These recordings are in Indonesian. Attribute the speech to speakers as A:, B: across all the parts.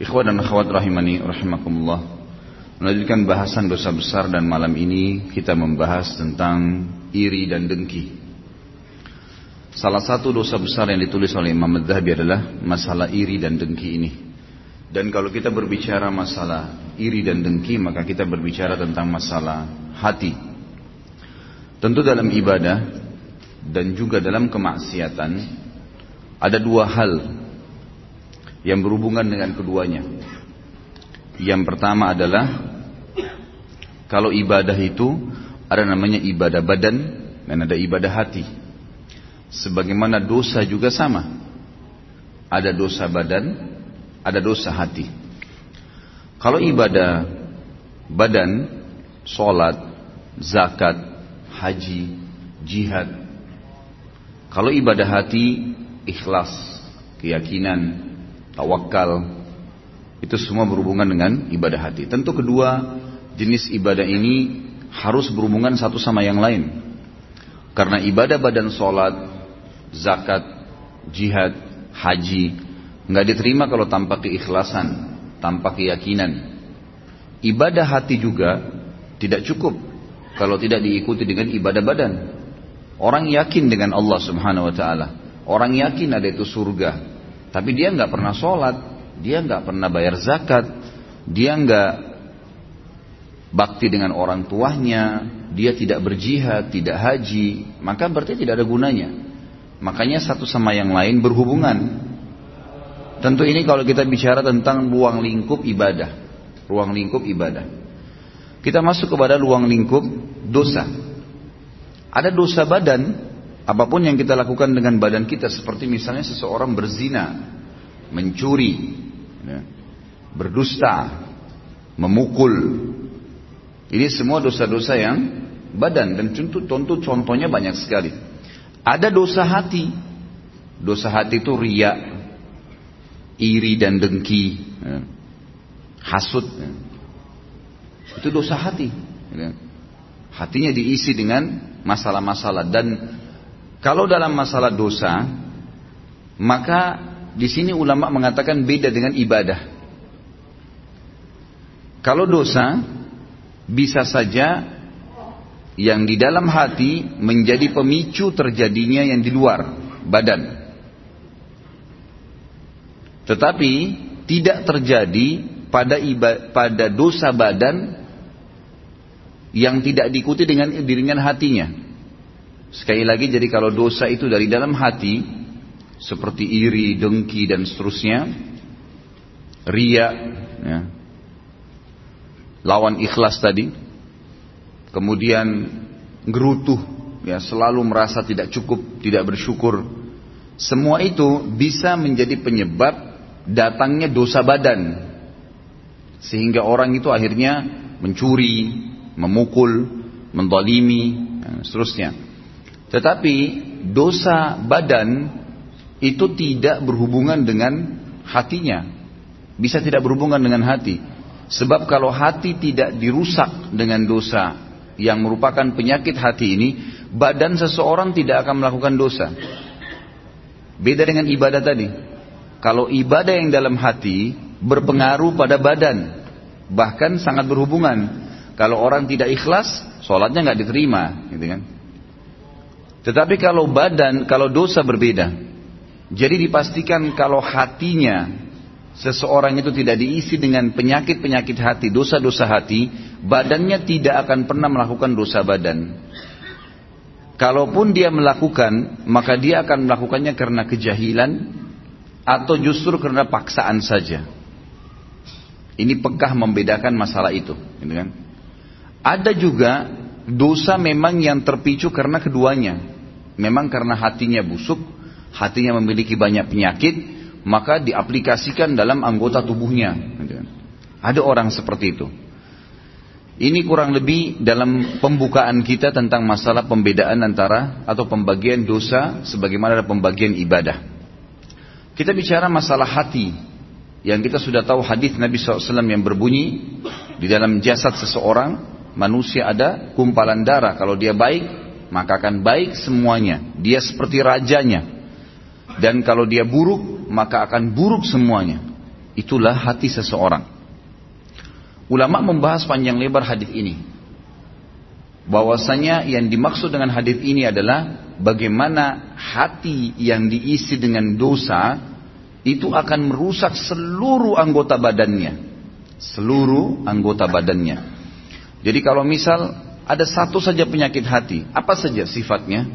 A: Ikhwan dan akhwat rahimani rahimakumullah. Melanjutkan bahasan dosa besar dan malam ini kita membahas tentang iri dan dengki. Salah satu dosa besar yang ditulis oleh Imam Madhabi adalah masalah iri dan dengki ini. Dan kalau kita berbicara masalah iri dan dengki maka kita berbicara tentang masalah hati. Tentu dalam ibadah dan juga dalam kemaksiatan ada dua hal yang berhubungan dengan keduanya. Yang pertama adalah kalau ibadah itu ada namanya ibadah badan dan ada ibadah hati. Sebagaimana dosa juga sama. Ada dosa badan, ada dosa hati. Kalau ibadah badan, sholat, zakat, haji, jihad. Kalau ibadah hati, ikhlas, keyakinan, tawakal, itu semua berhubungan dengan ibadah hati. Tentu kedua jenis ibadah ini harus berhubungan satu sama yang lain. Karena ibadah badan sholat, zakat, jihad, haji, nggak diterima kalau tanpa keikhlasan, tanpa keyakinan. Ibadah hati juga tidak cukup kalau tidak diikuti dengan ibadah badan. Orang yakin dengan Allah Subhanahu wa taala. Orang yakin ada itu surga, tapi dia nggak pernah sholat, dia nggak pernah bayar zakat, dia nggak bakti dengan orang tuanya, dia tidak berjihad, tidak haji, maka berarti tidak ada gunanya. Makanya satu sama yang lain berhubungan. Tentu ini kalau kita bicara tentang ruang lingkup ibadah, ruang lingkup ibadah. Kita masuk kepada ruang lingkup dosa. Ada dosa badan, Apa pun yang kita lakukan dengan badan kita seperti misalnya seseorang berzina, mencuri, ya, berdusta, memukul. Ini semua dosa-dosa yang badan dan tentu, tentu contohnya banyak sekali. Ada dosa hati. Dosa hati itu riak, iri dan dengki, ya, hasut. Ya. Itu dosa hati. Ya. Hatinya diisi dengan masalah-masalah dan kalau dalam masalah dosa, maka di sini ulama mengatakan beda dengan ibadah. Kalau dosa bisa saja yang di dalam hati menjadi pemicu terjadinya yang di luar badan. Tetapi tidak terjadi pada pada dosa badan yang tidak diikuti dengan dengan hatinya. Sekali lagi jadi kalau dosa itu dari dalam hati seperti iri, dengki dan seterusnya, ria, ya, lawan ikhlas tadi, kemudian gerutuh, ya selalu merasa tidak cukup, tidak bersyukur, semua itu bisa menjadi penyebab datangnya dosa badan, sehingga orang itu akhirnya mencuri, memukul, mendalimi, dan seterusnya. Tetapi dosa badan itu tidak berhubungan dengan hatinya. Bisa tidak berhubungan dengan hati. Sebab kalau hati tidak dirusak dengan dosa yang merupakan penyakit hati ini, badan seseorang tidak akan melakukan dosa. Beda dengan ibadah tadi. Kalau ibadah yang dalam hati berpengaruh pada badan, bahkan sangat berhubungan. Kalau orang tidak ikhlas, sholatnya nggak diterima, gitu kan? Tetapi kalau badan, kalau dosa berbeda. Jadi dipastikan kalau hatinya seseorang itu tidak diisi dengan penyakit-penyakit hati, dosa-dosa hati, badannya tidak akan pernah melakukan dosa badan. Kalaupun dia melakukan, maka dia akan melakukannya karena kejahilan atau justru karena paksaan saja. Ini pekah membedakan masalah itu, gitu kan? Ada juga dosa memang yang terpicu karena keduanya. Memang karena hatinya busuk, hatinya memiliki banyak penyakit, maka diaplikasikan dalam anggota tubuhnya. Ada orang seperti itu. Ini kurang lebih dalam pembukaan kita tentang masalah pembedaan antara atau pembagian dosa sebagaimana ada pembagian ibadah. Kita bicara masalah hati yang kita sudah tahu hadis Nabi SAW yang berbunyi di dalam jasad seseorang manusia ada kumpalan darah kalau dia baik maka akan baik semuanya. Dia seperti rajanya. Dan kalau dia buruk, maka akan buruk semuanya. Itulah hati seseorang. Ulama membahas panjang lebar hadis ini. Bahwasanya yang dimaksud dengan hadis ini adalah bagaimana hati yang diisi dengan dosa itu akan merusak seluruh anggota badannya. Seluruh anggota badannya. Jadi kalau misal ada satu saja penyakit hati, apa saja sifatnya?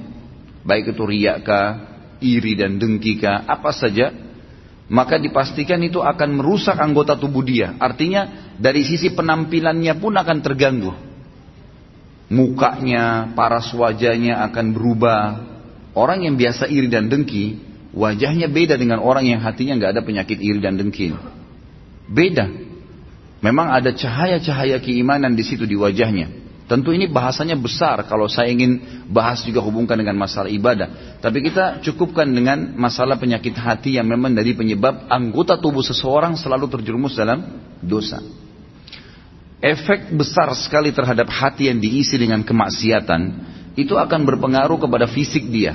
A: Baik itu riak iri dan dengki apa saja, maka dipastikan itu akan merusak anggota tubuh dia. Artinya dari sisi penampilannya pun akan terganggu. Mukanya, paras wajahnya akan berubah. Orang yang biasa iri dan dengki, wajahnya beda dengan orang yang hatinya nggak ada penyakit iri dan dengki. Beda. Memang ada cahaya-cahaya keimanan di situ di wajahnya. Tentu ini bahasanya besar kalau saya ingin bahas juga hubungkan dengan masalah ibadah. Tapi kita cukupkan dengan masalah penyakit hati yang memang dari penyebab anggota tubuh seseorang selalu terjerumus dalam dosa. Efek besar sekali terhadap hati yang diisi dengan kemaksiatan itu akan berpengaruh kepada fisik dia.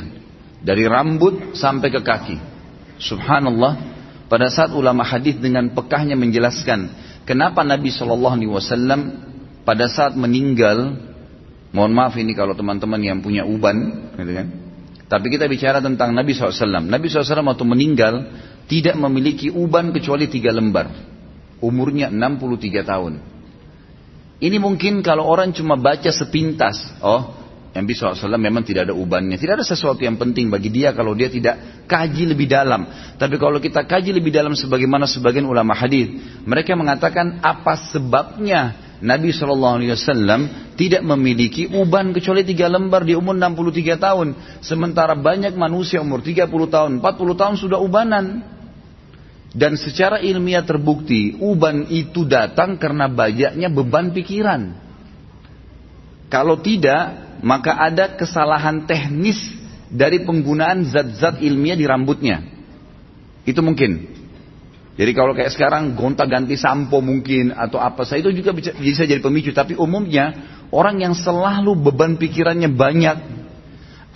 A: Dari rambut sampai ke kaki. Subhanallah, pada saat ulama hadis dengan pekahnya menjelaskan kenapa Nabi Shallallahu Alaihi Wasallam pada saat meninggal, mohon maaf ini kalau teman-teman yang punya uban, gitu kan? Tapi kita bicara tentang Nabi SAW. Nabi SAW waktu meninggal tidak memiliki uban kecuali tiga lembar. Umurnya 63 tahun. Ini mungkin kalau orang cuma baca sepintas, oh Nabi SAW memang tidak ada ubannya. Tidak ada sesuatu yang penting bagi dia kalau dia tidak kaji lebih dalam. Tapi kalau kita kaji lebih dalam sebagaimana sebagian ulama hadis, mereka mengatakan apa sebabnya Nabi SAW tidak memiliki uban kecuali tiga lembar di umur 63 tahun. Sementara banyak manusia umur 30 tahun, 40 tahun sudah ubanan. Dan secara ilmiah terbukti uban itu datang karena banyaknya beban pikiran. Kalau tidak, maka ada kesalahan teknis dari penggunaan zat-zat ilmiah di rambutnya. Itu mungkin. Jadi kalau kayak sekarang gonta ganti sampo mungkin atau apa saya itu juga bisa jadi pemicu. Tapi umumnya orang yang selalu beban pikirannya banyak,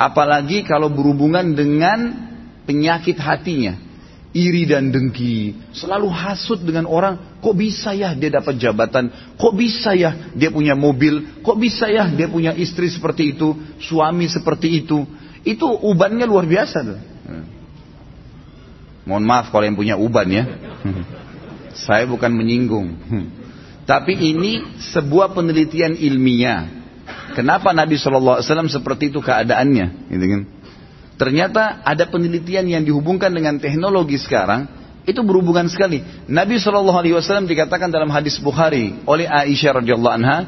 A: apalagi kalau berhubungan dengan penyakit hatinya, iri dan dengki, selalu hasut dengan orang, kok bisa ya dia dapat jabatan, kok bisa ya dia punya mobil, kok bisa ya dia punya istri seperti itu, suami seperti itu, itu ubannya luar biasa tuh. Mohon maaf kalau yang punya uban ya. Saya bukan menyinggung. Tapi ini sebuah penelitian ilmiah. Kenapa Nabi SAW seperti itu keadaannya? Gitu kan? Ternyata ada penelitian yang dihubungkan dengan teknologi sekarang itu berhubungan sekali. Nabi Shallallahu Alaihi Wasallam dikatakan dalam hadis Bukhari oleh Aisyah radhiyallahu anha,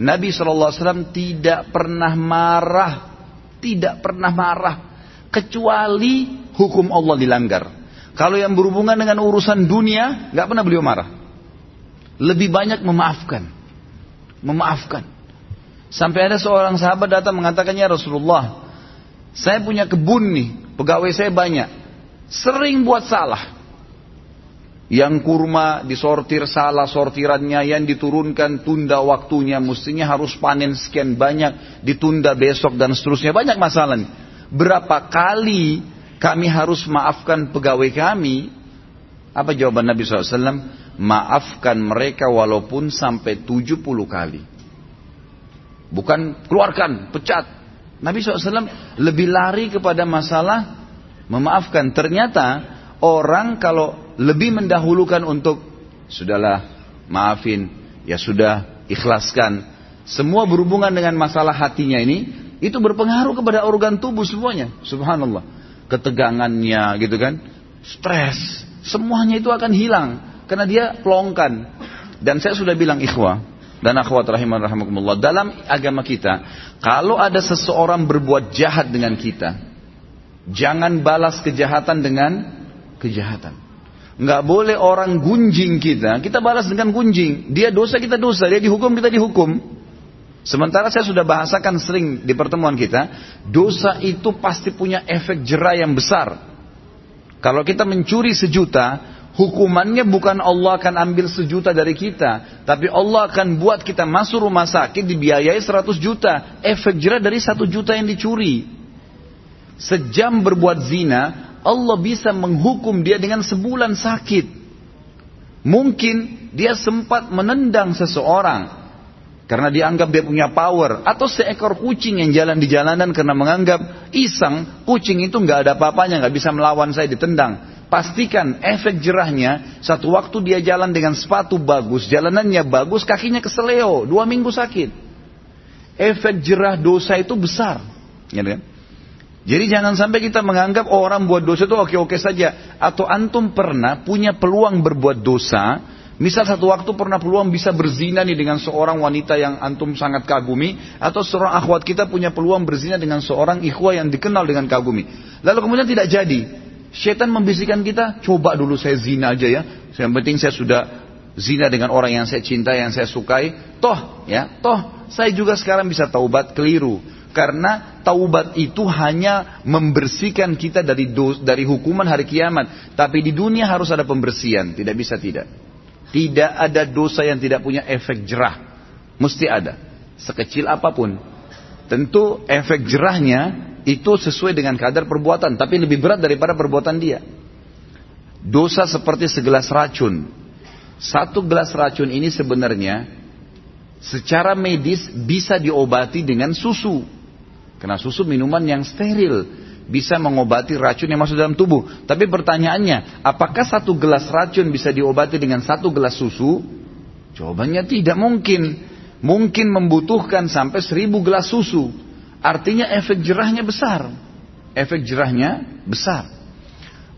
A: Nabi Shallallahu Alaihi Wasallam tidak pernah marah, tidak pernah marah kecuali hukum Allah dilanggar. Kalau yang berhubungan dengan urusan dunia, nggak pernah beliau marah. Lebih banyak memaafkan. Memaafkan. Sampai ada seorang sahabat datang mengatakannya Rasulullah, saya punya kebun nih, pegawai saya banyak. Sering buat salah. Yang kurma disortir salah sortirannya, yang diturunkan tunda waktunya, mestinya harus panen sekian banyak, ditunda besok dan seterusnya. Banyak masalah nih. Berapa kali kami harus maafkan pegawai kami. Apa jawaban Nabi SAW? Maafkan mereka walaupun sampai 70 kali. Bukan keluarkan, pecat. Nabi SAW lebih lari kepada masalah memaafkan. Ternyata orang kalau lebih mendahulukan untuk sudahlah maafin, ya sudah ikhlaskan. Semua berhubungan dengan masalah hatinya ini, itu berpengaruh kepada organ tubuh semuanya. Subhanallah ketegangannya gitu kan, stres, semuanya itu akan hilang karena dia pelongkan. Dan saya sudah bilang ikhwah dan akhwat rahiman rahimakumullah dalam agama kita, kalau ada seseorang berbuat jahat dengan kita, jangan balas kejahatan dengan kejahatan. Nggak boleh orang gunjing kita, kita balas dengan gunjing. Dia dosa, kita dosa. Dia dihukum, kita dihukum. Sementara saya sudah bahasakan sering di pertemuan kita, dosa itu pasti punya efek jerah yang besar. Kalau kita mencuri sejuta, hukumannya bukan Allah akan ambil sejuta dari kita, tapi Allah akan buat kita masuk rumah sakit dibiayai 100 juta. Efek jerah dari satu juta yang dicuri. Sejam berbuat zina, Allah bisa menghukum dia dengan sebulan sakit. Mungkin dia sempat menendang seseorang karena dianggap dia punya power atau seekor kucing yang jalan di jalanan karena menganggap iseng kucing itu nggak ada apa-apanya nggak bisa melawan saya ditendang pastikan efek jerahnya satu waktu dia jalan dengan sepatu bagus jalanannya bagus kakinya keseleo dua minggu sakit efek jerah dosa itu besar ya kan? Jadi jangan sampai kita menganggap oh, orang buat dosa itu oke-oke saja atau antum pernah punya peluang berbuat dosa Misal satu waktu pernah peluang bisa berzina nih dengan seorang wanita yang antum sangat kagumi. Atau seorang akhwat kita punya peluang berzina dengan seorang ikhwah yang dikenal dengan kagumi. Lalu kemudian tidak jadi. Setan membisikkan kita, coba dulu saya zina aja ya. Yang penting saya sudah zina dengan orang yang saya cintai, yang saya sukai. Toh, ya, toh saya juga sekarang bisa taubat keliru. Karena taubat itu hanya membersihkan kita dari dos, dari hukuman hari kiamat. Tapi di dunia harus ada pembersihan, tidak bisa tidak. Tidak ada dosa yang tidak punya efek jerah. Mesti ada. Sekecil apa pun. Tentu efek jerahnya itu sesuai dengan kadar perbuatan. Tapi lebih berat daripada perbuatan dia. Dosa seperti segelas racun. Satu gelas racun ini sebenarnya secara medis bisa diobati dengan susu. Karena susu minuman yang steril bisa mengobati racun yang masuk dalam tubuh. Tapi pertanyaannya, apakah satu gelas racun bisa diobati dengan satu gelas susu? Jawabannya tidak mungkin. Mungkin membutuhkan sampai seribu gelas susu. Artinya efek jerahnya besar. Efek jerahnya besar.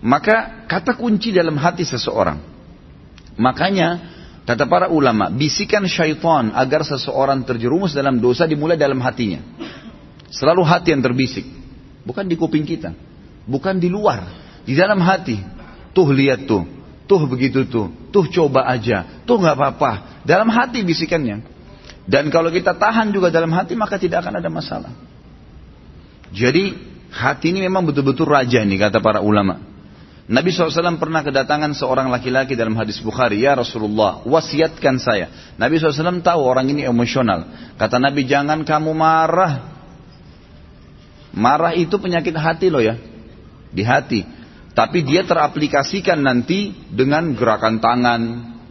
A: Maka kata kunci dalam hati seseorang. Makanya kata para ulama, bisikan syaitan agar seseorang terjerumus dalam dosa dimulai dalam hatinya. Selalu hati yang terbisik. Bukan di kuping kita. Bukan di luar. Di dalam hati. Tuh lihat tuh. Tuh begitu tuh. Tuh coba aja. Tuh nggak apa-apa. Dalam hati bisikannya. Dan kalau kita tahan juga dalam hati maka tidak akan ada masalah. Jadi hati ini memang betul-betul raja ini kata para ulama. Nabi SAW pernah kedatangan seorang laki-laki dalam hadis Bukhari. Ya Rasulullah, wasiatkan saya. Nabi SAW tahu orang ini emosional. Kata Nabi, jangan kamu marah. Marah itu penyakit hati loh ya. Di hati. Tapi dia teraplikasikan nanti dengan gerakan tangan,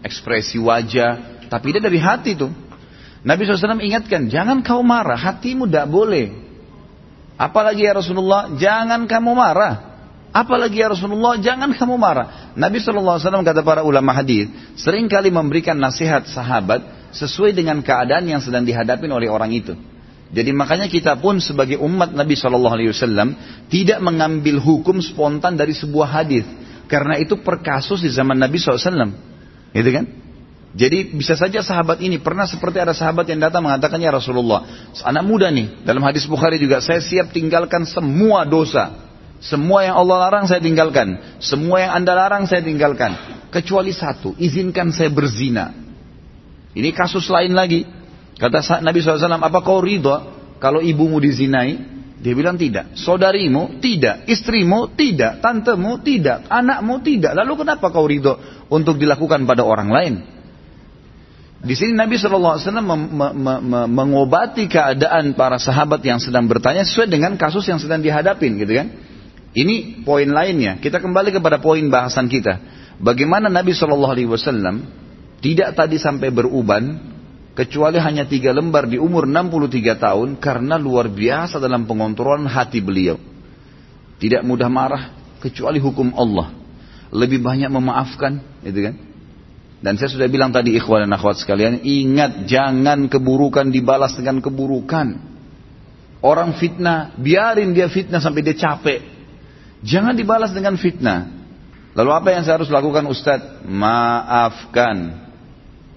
A: ekspresi wajah. Tapi dia dari hati tuh. Nabi SAW ingatkan, jangan kau marah, hatimu tidak boleh. Apalagi ya Rasulullah, jangan kamu marah. Apalagi ya Rasulullah, jangan kamu marah. Nabi SAW kata para ulama hadis sering kali memberikan nasihat sahabat sesuai dengan keadaan yang sedang dihadapi oleh orang itu. Jadi makanya kita pun sebagai umat Nabi Shallallahu Alaihi Wasallam tidak mengambil hukum spontan dari sebuah hadis karena itu per kasus di zaman Nabi SAW, gitu kan? Jadi bisa saja sahabat ini pernah seperti ada sahabat yang datang mengatakan ya Rasulullah, anak muda nih dalam hadis Bukhari juga saya siap tinggalkan semua dosa, semua yang Allah larang saya tinggalkan, semua yang anda larang saya tinggalkan, kecuali satu, izinkan saya berzina. Ini kasus lain lagi. Kata Nabi SAW, apa kau ridho kalau ibumu dizinai? Dia bilang tidak. Saudarimu tidak. Istrimu tidak. Tantemu tidak. Anakmu tidak. Lalu kenapa kau ridho untuk dilakukan pada orang lain? Di sini Nabi SAW mengobati keadaan para sahabat yang sedang bertanya sesuai dengan kasus yang sedang dihadapin gitu kan. Ini poin lainnya. Kita kembali kepada poin bahasan kita. Bagaimana Nabi SAW tidak tadi sampai beruban kecuali hanya tiga lembar di umur 63 tahun karena luar biasa dalam pengontrolan hati beliau. Tidak mudah marah kecuali hukum Allah. Lebih banyak memaafkan, gitu kan? Dan saya sudah bilang tadi ikhwan dan akhwat sekalian, ingat jangan keburukan dibalas dengan keburukan. Orang fitnah, biarin dia fitnah sampai dia capek. Jangan dibalas dengan fitnah. Lalu apa yang saya harus lakukan Ustadz? Maafkan.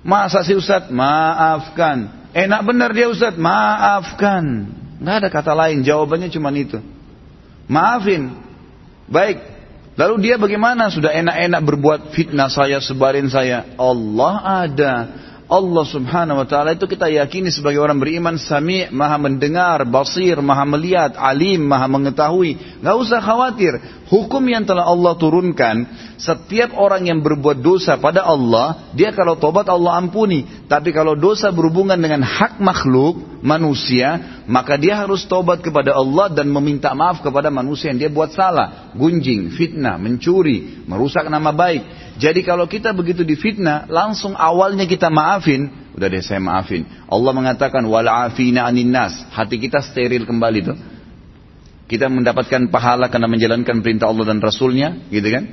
A: Masa sih Ustaz? Maafkan. Enak benar dia Ustaz? Maafkan. Nggak ada kata lain, jawabannya cuma itu. Maafin. Baik. Lalu dia bagaimana? Sudah enak-enak berbuat fitnah saya, sebarin saya. Allah ada. Allah subhanahu wa ta'ala itu kita yakini sebagai orang beriman sami' maha mendengar, basir, maha melihat, alim, maha mengetahui. Gak usah khawatir. Hukum yang telah Allah turunkan, setiap orang yang berbuat dosa pada Allah, dia kalau tobat Allah ampuni. Tapi kalau dosa berhubungan dengan hak makhluk, manusia, maka dia harus tobat kepada Allah dan meminta maaf kepada manusia yang dia buat salah. Gunjing, fitnah, mencuri, merusak nama baik. Jadi kalau kita begitu difitnah, langsung awalnya kita maafin, udah deh saya maafin. Allah mengatakan wal'afina anin nas. Hati kita steril kembali tuh. Kita mendapatkan pahala karena menjalankan perintah Allah dan Rasulnya, gitu kan?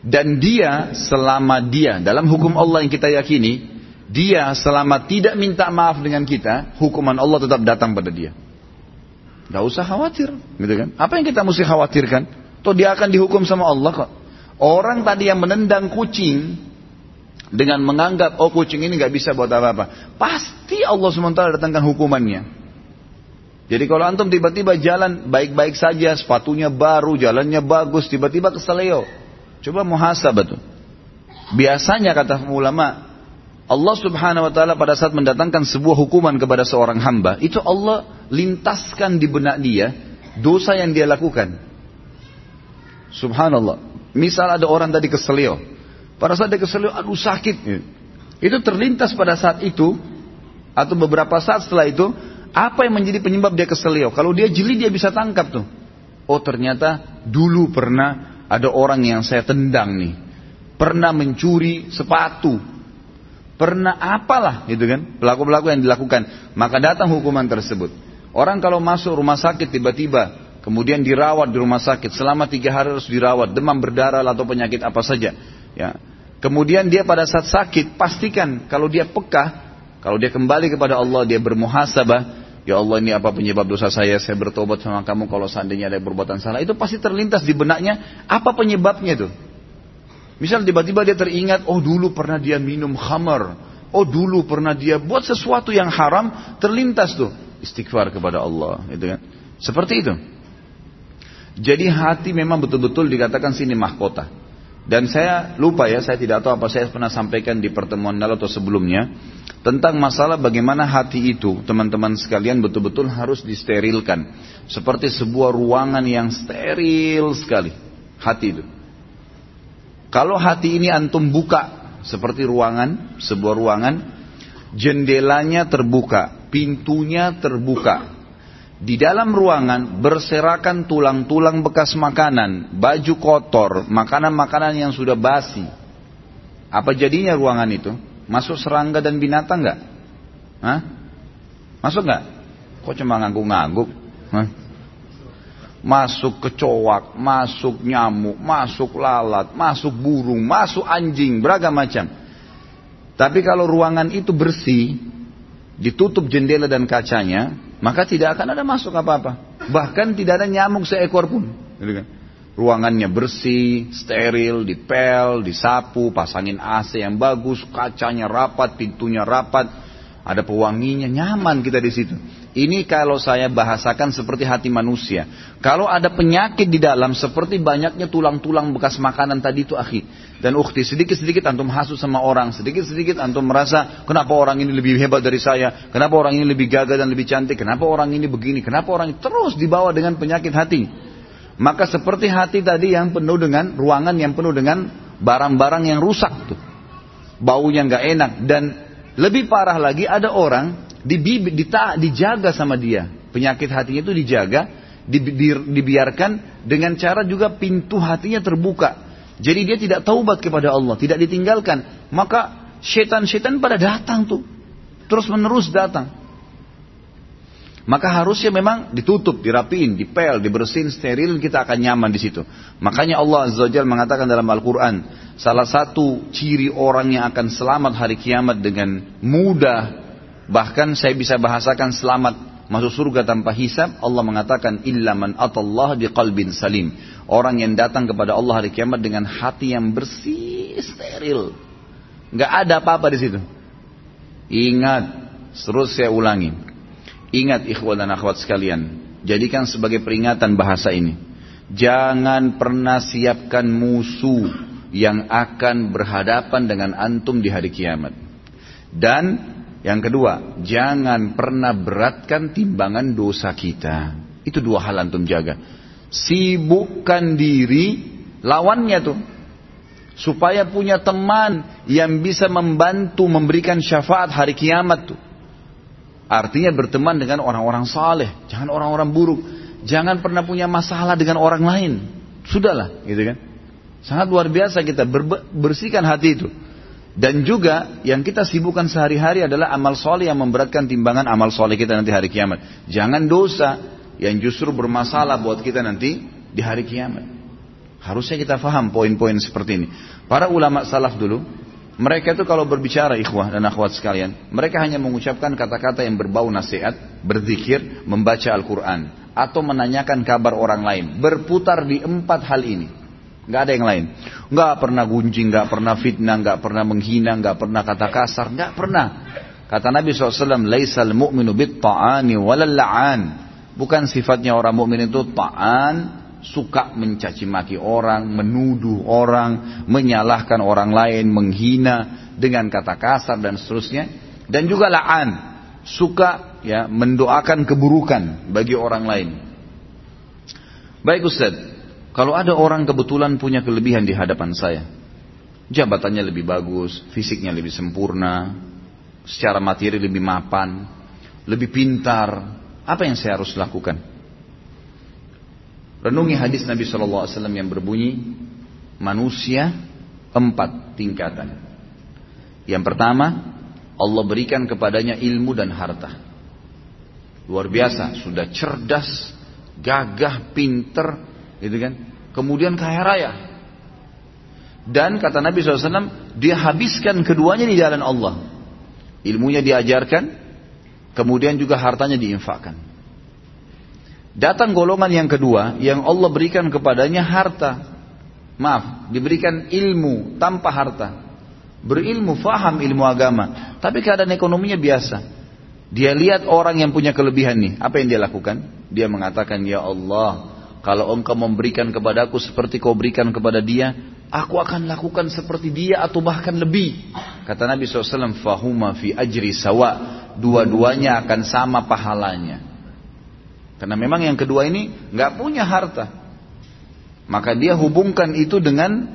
A: Dan dia selama dia dalam hukum Allah yang kita yakini, dia selama tidak minta maaf dengan kita, hukuman Allah tetap datang pada dia. Gak usah khawatir, gitu kan? Apa yang kita mesti khawatirkan? Tuh dia akan dihukum sama Allah kok. Orang tadi yang menendang kucing dengan menganggap oh kucing ini nggak bisa buat apa-apa, pasti Allah SWT datangkan hukumannya. Jadi kalau antum tiba-tiba jalan baik-baik saja, sepatunya baru, jalannya bagus, tiba-tiba keseleo. Coba muhasabah tuh. Biasanya kata ulama, Allah subhanahu wa ta'ala pada saat mendatangkan sebuah hukuman kepada seorang hamba, itu Allah lintaskan di benak dia dosa yang dia lakukan. Subhanallah. Misal ada orang tadi keselio. Pada saat dia keselio, aduh sakit. Itu terlintas pada saat itu, atau beberapa saat setelah itu, apa yang menjadi penyebab dia keselio? Kalau dia jeli dia bisa tangkap tuh. Oh ternyata dulu pernah ada orang yang saya tendang nih. Pernah mencuri sepatu. Pernah apalah gitu kan. Pelaku-pelaku yang dilakukan. Maka datang hukuman tersebut. Orang kalau masuk rumah sakit tiba-tiba kemudian dirawat di rumah sakit. Selama tiga hari harus dirawat. Demam berdarah atau penyakit apa saja. Ya. Kemudian dia pada saat sakit pastikan kalau dia peka kalau dia kembali kepada Allah dia bermuhasabah. Ya Allah ini apa penyebab dosa saya? Saya bertobat sama kamu kalau seandainya ada perbuatan salah. Itu pasti terlintas di benaknya. Apa penyebabnya itu? Misal tiba-tiba dia teringat oh dulu pernah dia minum khamar. Oh dulu pernah dia buat sesuatu yang haram. Terlintas tuh istighfar kepada Allah gitu kan? Seperti itu jadi hati memang betul-betul dikatakan sini mahkota. Dan saya lupa ya, saya tidak tahu apa saya pernah sampaikan di pertemuan lalu atau sebelumnya tentang masalah bagaimana hati itu, teman-teman sekalian betul-betul harus disterilkan. Seperti sebuah ruangan yang steril sekali, hati itu. Kalau hati ini antum buka seperti ruangan, sebuah ruangan, jendelanya terbuka, pintunya terbuka, di dalam ruangan berserakan tulang-tulang bekas makanan, baju kotor, makanan-makanan yang sudah basi. Apa jadinya ruangan itu? Masuk serangga dan binatang nggak? Hah? Masuk nggak? Kok cuma ngangguk-ngangguk? Masuk kecoak, masuk nyamuk, masuk lalat, masuk burung, masuk anjing, beragam macam. Tapi kalau ruangan itu bersih, ditutup jendela dan kacanya, maka tidak akan ada masuk apa-apa. Bahkan tidak ada nyamuk seekor pun. Gitu kan. Ruangannya bersih, steril, dipel, disapu, pasangin AC yang bagus, kacanya rapat, pintunya rapat, ada pewanginya, nyaman kita di situ. Ini kalau saya bahasakan seperti hati manusia. Kalau ada penyakit di dalam seperti banyaknya tulang-tulang bekas makanan tadi itu akhi. Dan ukti sedikit-sedikit antum hasut sama orang. Sedikit-sedikit antum merasa kenapa orang ini lebih hebat dari saya. Kenapa orang ini lebih gagah dan lebih cantik. Kenapa orang ini begini. Kenapa orang ini terus dibawa dengan penyakit hati. Maka seperti hati tadi yang penuh dengan ruangan yang penuh dengan barang-barang yang rusak tuh. Baunya nggak enak dan lebih parah lagi ada orang dibi, dita, dijaga sama dia. Penyakit hatinya itu dijaga, di, di, dibiarkan dengan cara juga pintu hatinya terbuka. Jadi dia tidak taubat kepada Allah, tidak ditinggalkan. Maka setan-setan pada datang tuh. Terus menerus datang. Maka harusnya memang ditutup, dirapiin, dipel, dibersihin, steril, kita akan nyaman di situ. Makanya Allah Azza wa mengatakan dalam Al-Quran, salah satu ciri orang yang akan selamat hari kiamat dengan mudah Bahkan saya bisa bahasakan selamat masuk surga tanpa hisab. Allah mengatakan illa man atallah qalbin salim. Orang yang datang kepada Allah hari kiamat dengan hati yang bersih, steril. Nggak ada apa-apa di situ. Ingat, terus saya ulangi. Ingat ikhwan dan akhwat sekalian. Jadikan sebagai peringatan bahasa ini. Jangan pernah siapkan musuh yang akan berhadapan dengan antum di hari kiamat. Dan yang kedua, jangan pernah beratkan timbangan dosa kita. Itu dua hal antum jaga. Sibukkan diri lawannya tuh. Supaya punya teman yang bisa membantu memberikan syafaat hari kiamat tuh. Artinya berteman dengan orang-orang saleh, jangan orang-orang buruk. Jangan pernah punya masalah dengan orang lain. Sudahlah, gitu kan. Sangat luar biasa kita bersihkan hati itu. Dan juga yang kita sibukkan sehari-hari adalah amal soleh yang memberatkan timbangan amal soleh kita nanti hari kiamat. Jangan dosa yang justru bermasalah buat kita nanti di hari kiamat. Harusnya kita faham poin-poin seperti ini. Para ulama salaf dulu, mereka itu kalau berbicara ikhwah dan akhwat sekalian, mereka hanya mengucapkan kata-kata yang berbau nasihat, berzikir, membaca Al-Quran, atau menanyakan kabar orang lain. Berputar di empat hal ini. Gak ada yang lain. Gak pernah gunjing, gak pernah fitnah, gak pernah menghina, gak pernah kata kasar, gak pernah. Kata Nabi SAW, Laisal mu'minu bit ta'ani walal la'an. Bukan sifatnya orang mukmin itu ta'an, suka mencaci maki orang, menuduh orang, menyalahkan orang lain, menghina dengan kata kasar dan seterusnya. Dan juga la'an, suka ya mendoakan keburukan bagi orang lain. Baik Ustaz, kalau ada orang kebetulan punya kelebihan di hadapan saya, jabatannya lebih bagus, fisiknya lebih sempurna, secara materi lebih mapan, lebih pintar, apa yang saya harus lakukan? Renungi hadis Nabi Shallallahu Alaihi Wasallam yang berbunyi manusia empat tingkatan. Yang pertama, Allah berikan kepadanya ilmu dan harta. Luar biasa, sudah cerdas, gagah, pinter, gitu kan. Kemudian kaya raya. Dan kata Nabi SAW, dia habiskan keduanya di jalan Allah. Ilmunya diajarkan, kemudian juga hartanya diinfakkan. Datang golongan yang kedua yang Allah berikan kepadanya harta. Maaf, diberikan ilmu tanpa harta. Berilmu, faham ilmu agama. Tapi keadaan ekonominya biasa. Dia lihat orang yang punya kelebihan nih. Apa yang dia lakukan? Dia mengatakan, Ya Allah, kalau engkau memberikan kepadaku seperti kau berikan kepada dia, aku akan lakukan seperti dia atau bahkan lebih. Kata Nabi SAW, Fahuma fi ajri sawa. Dua-duanya akan sama pahalanya. Karena memang yang kedua ini nggak punya harta. Maka dia hubungkan itu dengan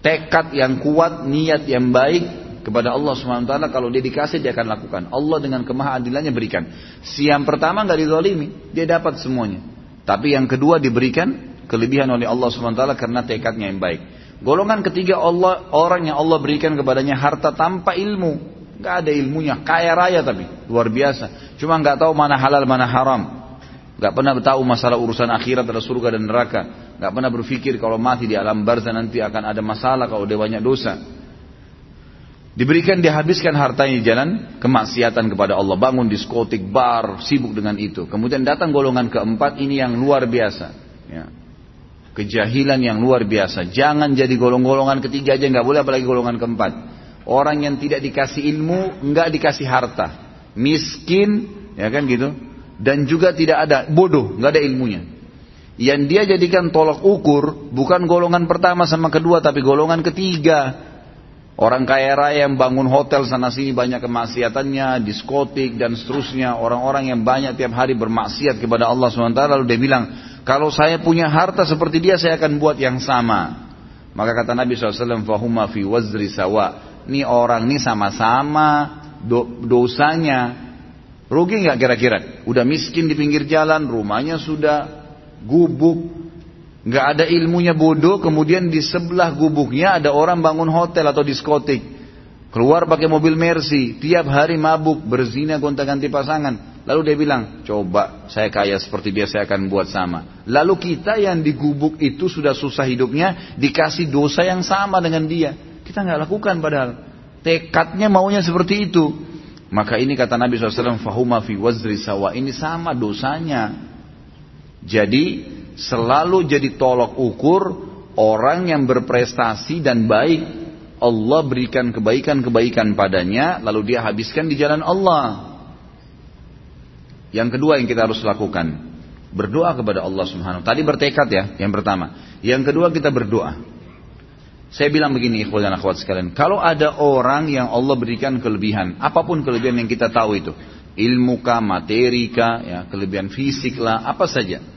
A: tekad yang kuat, niat yang baik kepada Allah SWT. Kalau dia dikasih dia akan lakukan. Allah dengan kemahadilannya berikan. Si yang pertama nggak dizalimi, dia dapat semuanya. Tapi yang kedua diberikan kelebihan oleh Allah SWT karena tekadnya yang baik. Golongan ketiga Allah orang yang Allah berikan kepadanya harta tanpa ilmu, nggak ada ilmunya, kaya raya tapi luar biasa. Cuma nggak tahu mana halal mana haram. Gak pernah tahu masalah urusan akhirat ada surga dan neraka. Gak pernah berpikir kalau mati di alam barzah nanti akan ada masalah kalau dia banyak dosa. Diberikan dihabiskan hartanya jalan kemaksiatan kepada Allah. Bangun diskotik, bar, sibuk dengan itu. Kemudian datang golongan keempat ini yang luar biasa. Ya. Kejahilan yang luar biasa. Jangan jadi golong-golongan ketiga aja nggak boleh apalagi golongan keempat. Orang yang tidak dikasih ilmu, nggak dikasih harta. Miskin, ya kan gitu dan juga tidak ada bodoh, nggak ada ilmunya. Yang dia jadikan tolak ukur bukan golongan pertama sama kedua tapi golongan ketiga. Orang kaya raya yang bangun hotel sana sini banyak kemaksiatannya, diskotik dan seterusnya. Orang-orang yang banyak tiap hari bermaksiat kepada Allah SWT lalu dia bilang, kalau saya punya harta seperti dia saya akan buat yang sama. Maka kata Nabi SAW, Fahuma fi wazri sawa. Ini orang ini sama-sama do dosanya Rugi nggak kira-kira? Udah miskin di pinggir jalan, rumahnya sudah gubuk, nggak ada ilmunya bodoh, kemudian di sebelah gubuknya ada orang bangun hotel atau diskotik. Keluar pakai mobil Mercy, tiap hari mabuk, berzina gonta-ganti pasangan. Lalu dia bilang, coba saya kaya seperti dia, saya akan buat sama. Lalu kita yang di gubuk itu sudah susah hidupnya, dikasih dosa yang sama dengan dia. Kita nggak lakukan padahal. Tekadnya maunya seperti itu. Maka ini kata Nabi SAW, fahuma fi wazri sawa. Ini sama dosanya. Jadi selalu jadi tolok ukur orang yang berprestasi dan baik. Allah berikan kebaikan-kebaikan padanya, lalu dia habiskan di jalan Allah. Yang kedua yang kita harus lakukan, berdoa kepada Allah Subhanahu. Tadi bertekad ya, yang pertama. Yang kedua kita berdoa. Saya bilang begini ikhwan dan akhwat sekalian. Kalau ada orang yang Allah berikan kelebihan. Apa pun kelebihan yang kita tahu itu. Ilmu kah, materi kah, ya, kelebihan fisik lah, apa saja.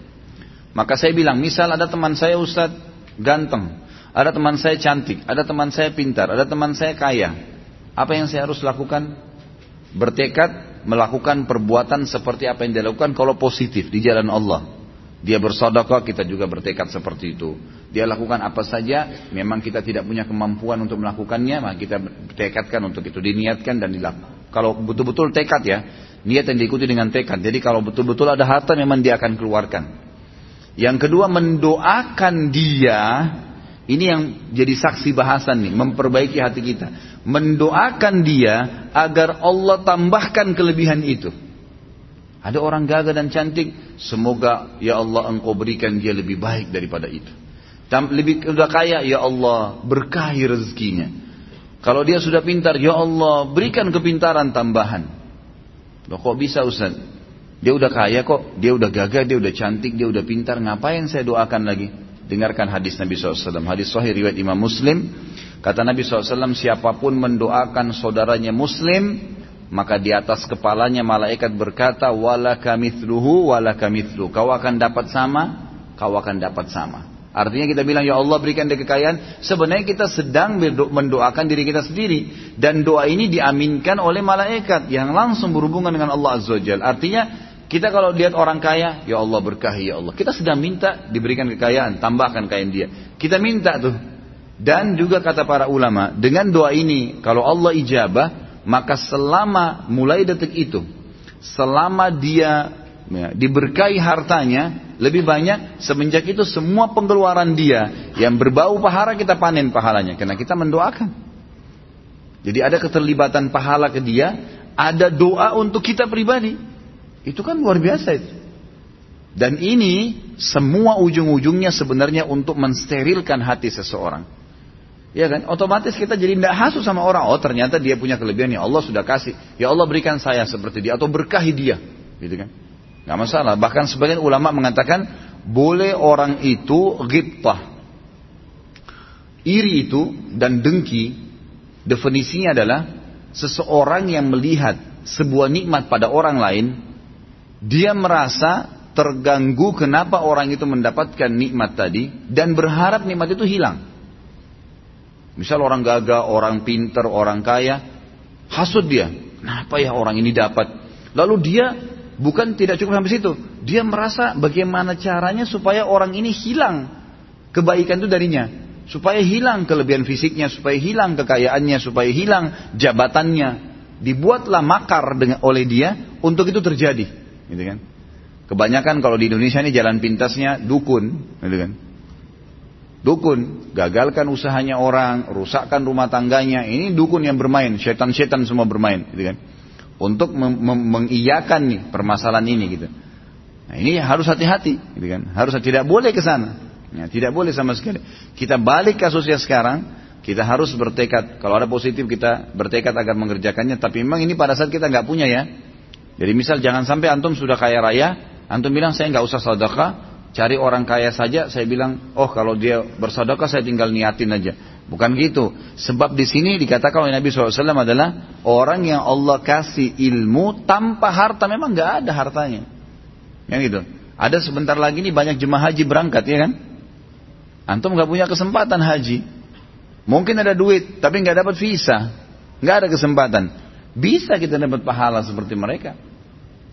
A: Maka saya bilang, misal ada teman saya Ustaz ganteng. Ada teman saya cantik. Ada teman saya pintar. Ada teman saya kaya. Apa yang saya harus lakukan? Bertekad melakukan perbuatan seperti apa yang dia lakukan kalau positif di jalan Allah. Dia bersodokah, kita juga bertekad seperti itu. Dia lakukan apa saja, memang kita tidak punya kemampuan untuk melakukannya, maka kita tekadkan untuk itu diniatkan dan dilakukan. Kalau betul-betul tekad ya, niat yang diikuti dengan tekad. Jadi kalau betul-betul ada harta, memang dia akan keluarkan. Yang kedua mendoakan dia, ini yang jadi saksi bahasan nih, memperbaiki hati kita. Mendoakan dia agar Allah tambahkan kelebihan itu. Ada orang gagah dan cantik, semoga ya Allah engkau berikan dia lebih baik daripada itu. Lebih sudah kaya, ya Allah berkahi rezekinya. Kalau dia sudah pintar, ya Allah berikan kepintaran tambahan. Loh kok bisa Ustaz? Dia udah kaya kok, dia udah gagah, dia udah cantik, dia udah pintar, ngapain saya doakan lagi? Dengarkan hadis Nabi SAW, hadis sahih riwayat Imam Muslim. Kata Nabi SAW, siapa pun mendoakan saudaranya Muslim, maka di atas kepalanya malaikat berkata, wala kamithluhu wala kamithlu. Kau akan dapat sama, kau akan dapat sama. Artinya kita bilang, ya Allah berikan dia kekayaan. Sebenarnya kita sedang mendoakan diri kita sendiri. Dan doa ini diaminkan oleh malaikat yang langsung berhubungan dengan Allah Azza wa Artinya kita kalau lihat orang kaya, ya Allah berkahi ya Allah. Kita sedang minta diberikan kekayaan, tambahkan kekayaan dia. Kita minta tuh. Dan juga kata para ulama, dengan doa ini, kalau Allah ijabah, maka selama mulai detik itu, selama dia ya, diberkahi hartanya lebih banyak semenjak itu semua pengeluaran dia yang berbau pahala kita panen pahalanya karena kita mendoakan. Jadi ada keterlibatan pahala ke dia, ada doa untuk kita pribadi. Itu kan luar biasa itu. Dan ini semua ujung-ujungnya sebenarnya untuk mensterilkan hati seseorang. Ya kan? Otomatis kita jadi tidak hasu sama orang. Oh ternyata dia punya kelebihan ya Allah sudah kasih. Ya Allah berikan saya seperti dia atau berkahi dia. Gitu kan? Gak masalah. Bahkan sebagian ulama mengatakan boleh orang itu ghibtah. Iri itu dan dengki definisinya adalah seseorang yang melihat sebuah nikmat pada orang lain dia merasa terganggu kenapa orang itu mendapatkan nikmat tadi dan berharap nikmat itu hilang. Misal orang gagah, orang pinter, orang kaya, hasut dia. Kenapa ya orang ini dapat? Lalu dia bukan tidak cukup sampai situ. Dia merasa bagaimana caranya supaya orang ini hilang kebaikan itu darinya. Supaya hilang kelebihan fisiknya, supaya hilang kekayaannya, supaya hilang jabatannya. Dibuatlah makar dengan, oleh dia untuk itu terjadi. Gitu kan? Kebanyakan kalau di Indonesia ini jalan pintasnya dukun. Gitu kan? Dukun, gagalkan usahanya orang, rusakkan rumah tangganya. Ini dukun yang bermain, setan-setan semua bermain, gitu kan. Untuk mengiyakan nih permasalahan ini gitu. Nah, ini harus hati-hati, gitu kan. Harus tidak boleh ke sana. Ya, tidak boleh sama sekali. Kita balik kasusnya sekarang, kita harus bertekad. Kalau ada positif kita bertekad agar mengerjakannya. Tapi memang ini pada saat kita nggak punya ya. Jadi misal jangan sampai antum sudah kaya raya, antum bilang saya nggak usah sedekah, Cari orang kaya saja, saya bilang, oh kalau dia bersedekah saya tinggal niatin aja. Bukan gitu. Sebab di sini dikatakan oleh Nabi SAW adalah orang yang Allah kasih ilmu tanpa harta memang nggak ada hartanya. Yang gitu. Ada sebentar lagi nih banyak jemaah haji berangkat ya kan? Antum nggak punya kesempatan haji. Mungkin ada duit tapi nggak dapat visa, nggak ada kesempatan. Bisa kita dapat pahala seperti mereka.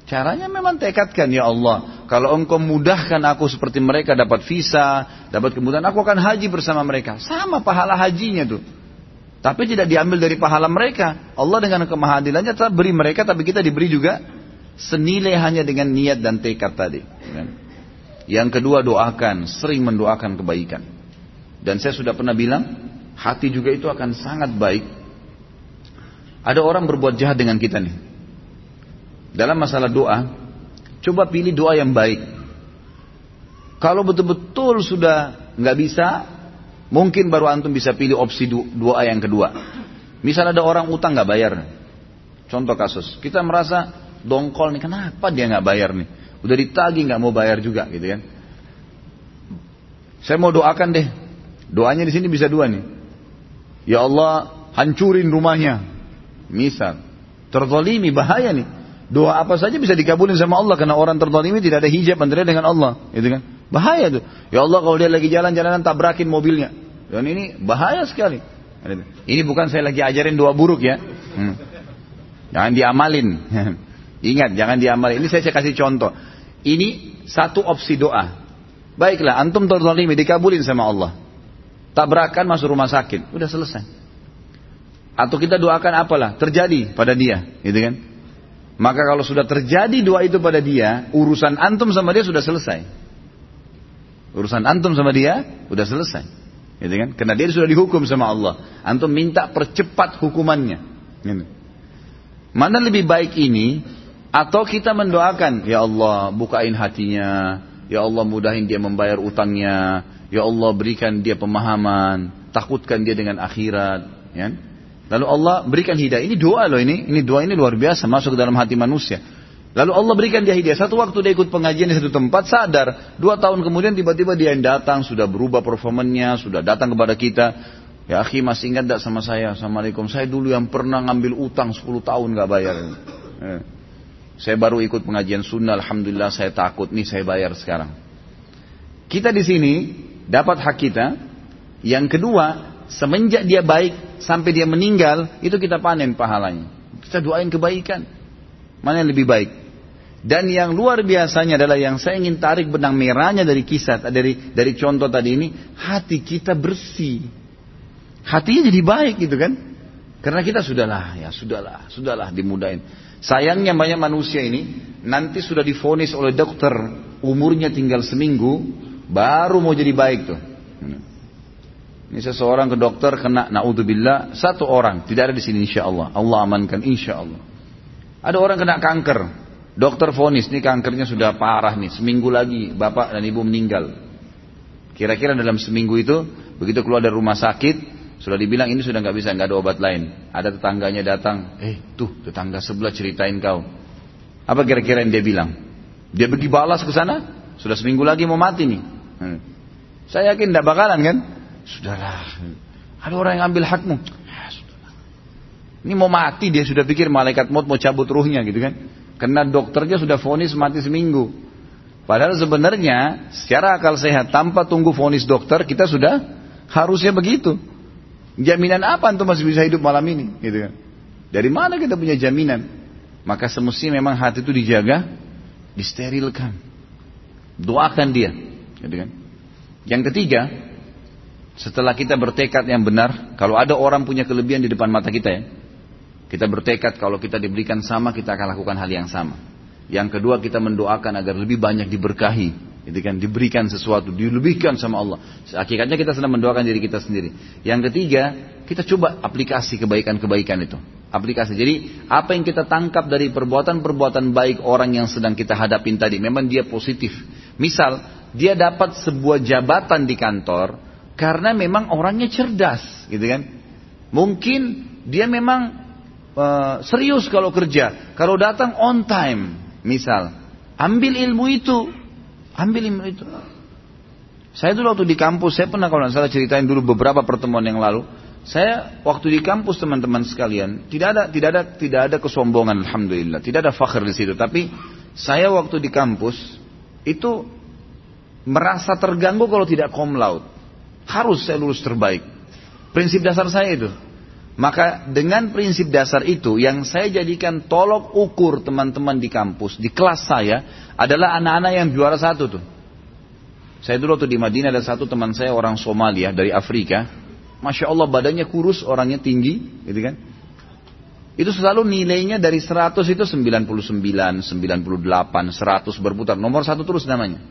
A: Caranya memang tekadkan ya Allah. Kalau engkau mudahkan aku seperti mereka dapat visa, dapat kemudahan, aku akan haji bersama mereka. Sama pahala hajinya tuh. Tapi tidak diambil dari pahala mereka. Allah dengan kemahadilannya tetap beri mereka, tapi kita diberi juga senilai hanya dengan niat dan tekad tadi. Yang kedua doakan, sering mendoakan kebaikan. Dan saya sudah pernah bilang, hati juga itu akan sangat baik. Ada orang berbuat jahat dengan kita nih. Dalam masalah doa, coba pilih doa yang baik. Kalau betul-betul sudah nggak bisa, mungkin baru antum bisa pilih opsi doa yang kedua. Misal ada orang utang nggak bayar, contoh kasus, kita merasa dongkol nih, kenapa dia nggak bayar nih? Udah ditagi nggak mau bayar juga, gitu kan? Saya mau doakan deh, doanya di sini bisa dua nih. Ya Allah, hancurin rumahnya, misal, terzolimi bahaya nih. Doa apa saja bisa dikabulin sama Allah karena orang ini tidak ada hijab antara dengan Allah, gitu kan? Bahaya tuh. Ya Allah kalau dia lagi jalan-jalanan tabrakin mobilnya. Dan ini bahaya sekali. Ini bukan saya lagi ajarin doa buruk ya. Hmm. Jangan diamalin. Ingat, jangan diamalin. Ini saya kasih contoh. Ini satu opsi doa. Baiklah, antum terzalimi dikabulin sama Allah. Tabrakan masuk rumah sakit, udah selesai. Atau kita doakan apalah, terjadi pada dia, gitu kan? Maka kalau sudah terjadi doa itu pada dia, urusan antum sama dia sudah selesai. Urusan antum sama dia sudah selesai. Gitu kan? Karena dia sudah dihukum sama Allah. Antum minta percepat hukumannya. Gitu. Mana lebih baik ini atau kita mendoakan, ya Allah bukain hatinya, ya Allah mudahin dia membayar utangnya, ya Allah berikan dia pemahaman, takutkan dia dengan akhirat, ya. Lalu Allah berikan hidayah. Ini doa loh ini, ini doa ini luar biasa masuk ke dalam hati manusia. Lalu Allah berikan dia hidayah. Satu waktu dia ikut pengajian di satu tempat, sadar. Dua tahun kemudian tiba-tiba dia yang datang, sudah berubah performanya, sudah datang kepada kita. Ya akhi masih ingat tak sama saya? Assalamualaikum. Saya dulu yang pernah ngambil utang 10 tahun gak bayar. Ya. Saya baru ikut pengajian sunnah, alhamdulillah saya takut nih saya bayar sekarang. Kita di sini dapat hak kita. Yang kedua, semenjak dia baik sampai dia meninggal, itu kita panen pahalanya. Kita doain kebaikan. Mana yang lebih baik? Dan yang luar biasanya adalah yang saya ingin tarik benang merahnya dari kisah dari dari contoh tadi ini, hati kita bersih. Hatinya jadi baik gitu kan? Karena kita sudahlah, ya sudahlah, sudahlah dimudahin. Sayangnya banyak manusia ini nanti sudah difonis oleh dokter umurnya tinggal seminggu baru mau jadi baik tuh. Ini seseorang ke dokter kena naudzubillah satu orang tidak ada di sini insya Allah Allah amankan insya Allah. Ada orang kena kanker dokter fonis ini kankernya sudah parah nih seminggu lagi bapak dan ibu meninggal. Kira-kira dalam seminggu itu begitu keluar dari rumah sakit sudah dibilang ini sudah nggak bisa, nggak ada obat lain. Ada tetangganya datang, eh tuh tetangga sebelah ceritain kau. Apa kira-kira yang dia bilang? Dia pergi balas ke sana, sudah seminggu lagi mau mati nih. Hmm. Saya yakin tidak bakalan kan? Sudahlah, ada orang yang ambil hakmu. Ya, Ini mau mati dia sudah pikir malaikat maut mau cabut ruhnya gitu kan? Karena dokternya sudah vonis mati seminggu. Padahal sebenarnya secara akal sehat tanpa tunggu vonis dokter kita sudah harusnya begitu. Jaminan apa antum masih bisa hidup malam ini? Gitu kan. Dari mana kita punya jaminan? Maka semestinya memang hati itu dijaga, disterilkan. Doakan dia. Gitu kan. Yang ketiga, setelah kita bertekad yang benar, kalau ada orang punya kelebihan di depan mata kita ya, kita bertekad kalau kita diberikan sama, kita akan lakukan hal yang sama. Yang kedua, kita mendoakan agar lebih banyak diberkahi itu kan diberikan sesuatu, dilebihkan sama Allah. Hakikatnya kita sedang mendoakan diri kita sendiri. Yang ketiga, kita coba aplikasi kebaikan-kebaikan itu. Aplikasi. Jadi, apa yang kita tangkap dari perbuatan-perbuatan baik orang yang sedang kita hadapin tadi, memang dia positif. Misal, dia dapat sebuah jabatan di kantor karena memang orangnya cerdas, gitu kan? Mungkin dia memang uh, serius kalau kerja. Kalau datang on time, misal, ambil ilmu itu, Ambil ilmu itu. Saya dulu waktu di kampus, saya pernah kalau salah ceritain dulu beberapa pertemuan yang lalu. Saya waktu di kampus teman-teman sekalian, tidak ada tidak ada tidak ada kesombongan alhamdulillah, tidak ada fakir di situ, tapi saya waktu di kampus itu merasa terganggu kalau tidak kom laut. Harus saya lulus terbaik. Prinsip dasar saya itu. Maka dengan prinsip dasar itu yang saya jadikan tolok ukur teman-teman di kampus, di kelas saya adalah anak-anak yang juara satu tuh. Saya dulu waktu di Madinah ada satu teman saya orang Somalia dari Afrika. Masya Allah badannya kurus, orangnya tinggi, gitu kan. Itu selalu nilainya dari 100 itu 99, 98, 100 berputar. Nomor satu terus namanya.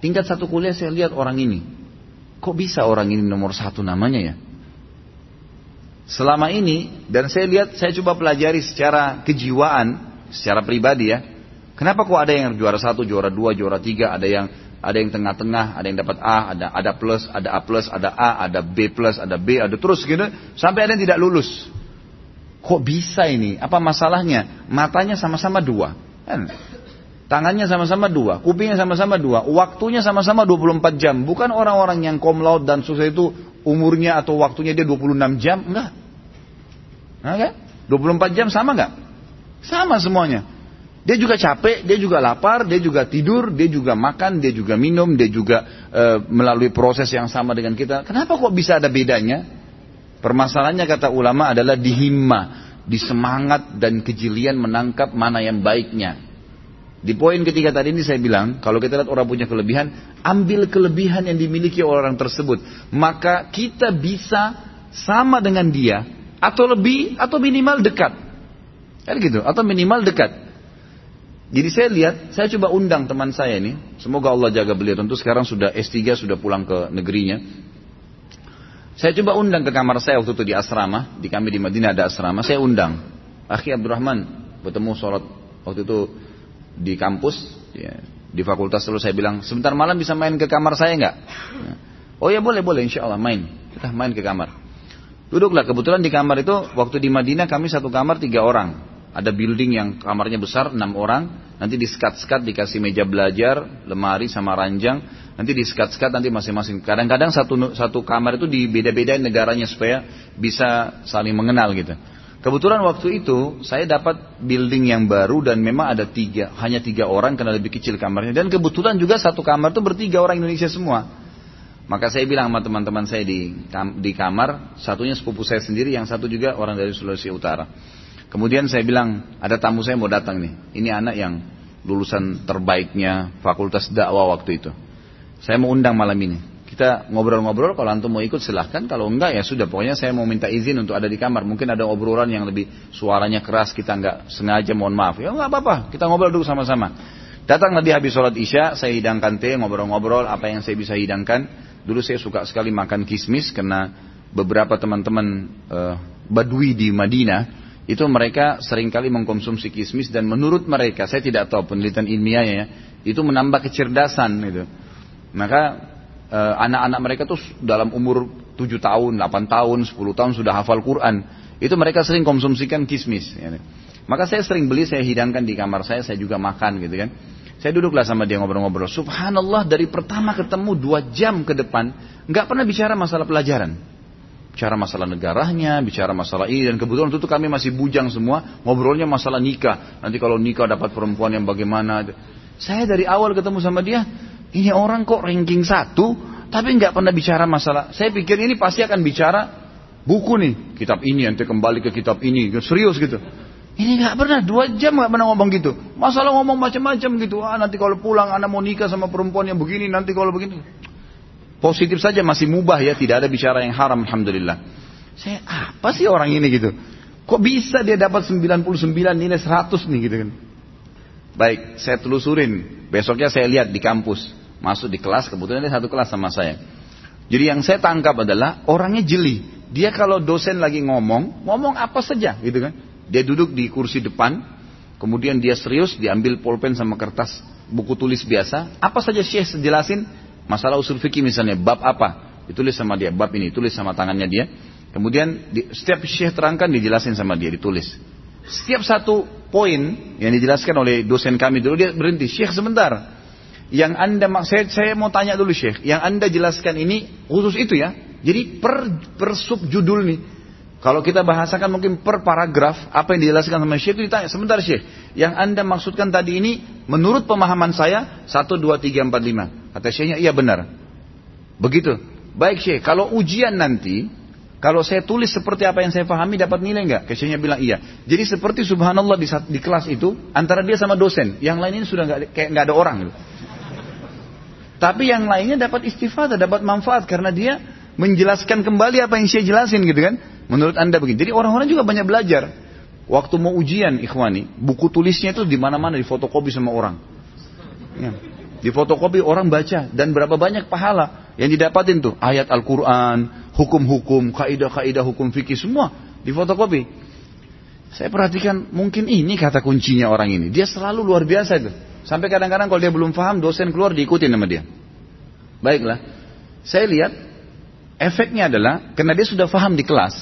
A: Tingkat satu kuliah saya lihat orang ini. Kok bisa orang ini nomor satu namanya ya? selama ini dan saya lihat saya coba pelajari secara kejiwaan, secara pribadi ya. Kenapa kok ada yang juara satu, juara dua, juara tiga, ada yang ada yang tengah-tengah, ada yang dapat A, ada ada plus, ada A plus, ada A, ada B plus, ada B, ada terus gitu sampai ada yang tidak lulus. Kok bisa ini? Apa masalahnya? Matanya sama-sama dua. Kan? Tangannya sama-sama dua, kupingnya sama-sama dua, waktunya sama-sama 24 jam. Bukan orang-orang yang kom laut dan susah itu umurnya atau waktunya dia 26 jam, enggak. Nah, kan? 24 jam sama enggak? Sama semuanya. Dia juga capek, dia juga lapar, dia juga tidur, dia juga makan, dia juga minum, dia juga e, melalui proses yang sama dengan kita. Kenapa kok bisa ada bedanya? Permasalahannya kata ulama adalah di himma, di semangat dan kejelian menangkap mana yang baiknya. Di poin ketiga tadi ini saya bilang, kalau kita lihat orang punya kelebihan, ambil kelebihan yang dimiliki orang tersebut. Maka kita bisa sama dengan dia, atau lebih, atau minimal dekat. Kan gitu, atau minimal dekat. Jadi saya lihat, saya coba undang teman saya ini, semoga Allah jaga beliau, tentu sekarang sudah S3, sudah pulang ke negerinya. Saya coba undang ke kamar saya waktu itu di asrama, di kami di Madinah ada asrama, saya undang. Akhi Abdurrahman, bertemu sholat waktu itu di kampus, ya, di fakultas lalu saya bilang, sebentar malam bisa main ke kamar saya nggak? Ya. Oh ya boleh boleh, insya Allah main. Kita main ke kamar. Duduklah kebetulan di kamar itu waktu di Madinah kami satu kamar tiga orang. Ada building yang kamarnya besar enam orang. Nanti di sekat-sekat dikasih meja belajar, lemari sama ranjang. Nanti di sekat-sekat nanti masing-masing. Kadang-kadang satu satu kamar itu di beda-bedain negaranya supaya bisa saling mengenal gitu. Kebetulan waktu itu saya dapat building yang baru dan memang ada tiga, hanya tiga orang karena lebih kecil kamarnya. Dan kebetulan juga satu kamar itu bertiga orang Indonesia semua. Maka saya bilang sama teman-teman saya di, di kamar, satunya sepupu saya sendiri, yang satu juga orang dari Sulawesi Utara. Kemudian saya bilang, ada tamu saya mau datang nih. Ini anak yang lulusan terbaiknya fakultas dakwah waktu itu. Saya mau undang malam ini. Kita ngobrol-ngobrol, kalau antum mau ikut silahkan, kalau enggak ya sudah. Pokoknya saya mau minta izin untuk ada di kamar. Mungkin ada obrolan yang lebih suaranya keras, kita enggak sengaja, mohon maaf. Ya enggak apa-apa, kita ngobrol dulu sama-sama. Datanglah di habis sholat isya, saya hidangkan teh, ngobrol-ngobrol, apa yang saya bisa hidangkan. Dulu saya suka sekali makan kismis, karena beberapa teman-teman uh, badui di Madinah, itu mereka sering kali mengkonsumsi kismis dan menurut mereka, saya tidak tahu penelitian ilmiahnya ya, itu menambah kecerdasan gitu. Maka anak-anak mereka tuh dalam umur 7 tahun, 8 tahun, 10 tahun sudah hafal Quran. Itu mereka sering konsumsikan kismis. Ya. Maka saya sering beli, saya hidangkan di kamar saya, saya juga makan gitu kan. Saya duduklah sama dia ngobrol-ngobrol. Subhanallah dari pertama ketemu dua jam ke depan, nggak pernah bicara masalah pelajaran. Bicara masalah negaranya, bicara masalah ini. Dan kebetulan itu kami masih bujang semua, ngobrolnya masalah nikah. Nanti kalau nikah dapat perempuan yang bagaimana. Saya dari awal ketemu sama dia, ini orang kok ranking satu, tapi nggak pernah bicara masalah. Saya pikir ini pasti akan bicara buku nih, kitab ini nanti kembali ke kitab ini, serius gitu. Ini nggak pernah dua jam nggak pernah ngomong gitu. Masalah ngomong macam-macam gitu. Ah nanti kalau pulang anak mau nikah sama perempuan yang begini, nanti kalau begini. Positif saja masih mubah ya, tidak ada bicara yang haram, alhamdulillah. Saya apa sih orang ini gitu? Kok bisa dia dapat 99 nilai 100 nih gitu kan? Baik, saya telusurin. Besoknya saya lihat di kampus masuk di kelas, kebetulan dia satu kelas sama saya. Jadi yang saya tangkap adalah orangnya jeli. Dia kalau dosen lagi ngomong, ngomong apa saja gitu kan. Dia duduk di kursi depan, kemudian dia serius, diambil pulpen sama kertas, buku tulis biasa. Apa saja Syekh jelasin, masalah usul fikih misalnya, bab apa, ditulis sama dia, bab ini, tulis sama tangannya dia. Kemudian di, setiap Syekh terangkan dijelasin sama dia, ditulis. Setiap satu poin yang dijelaskan oleh dosen kami dulu, dia berhenti, Syekh sebentar, yang anda saya, saya mau tanya dulu Syekh, yang anda jelaskan ini khusus itu ya. Jadi per, per judul nih. Kalau kita bahasakan mungkin per paragraf apa yang dijelaskan sama Syekh itu ditanya sebentar Syekh. Yang anda maksudkan tadi ini menurut pemahaman saya 1, 2, 3, 4, 5. Kata Syekhnya iya benar. Begitu. Baik Syekh, kalau ujian nanti kalau saya tulis seperti apa yang saya pahami dapat nilai enggak? Kesyanya bilang iya. Jadi seperti subhanallah di, di kelas itu antara dia sama dosen, yang lain ini sudah nggak kayak nggak ada orang gitu. Tapi yang lainnya dapat istifadah, dapat manfaat karena dia menjelaskan kembali apa yang saya jelasin gitu kan. Menurut anda begini. Jadi orang-orang juga banyak belajar. Waktu mau ujian ikhwani, buku tulisnya itu di mana-mana difotokopi sama orang. Ya. Difotokopi orang baca dan berapa banyak pahala yang didapatin tuh ayat Al-Quran, hukum-hukum, kaidah-kaidah hukum fikih semua difotokopi. Saya perhatikan mungkin ini kata kuncinya orang ini. Dia selalu luar biasa itu. Sampai kadang-kadang kalau dia belum paham, dosen keluar diikutin sama dia. Baiklah, saya lihat efeknya adalah karena dia sudah paham di kelas,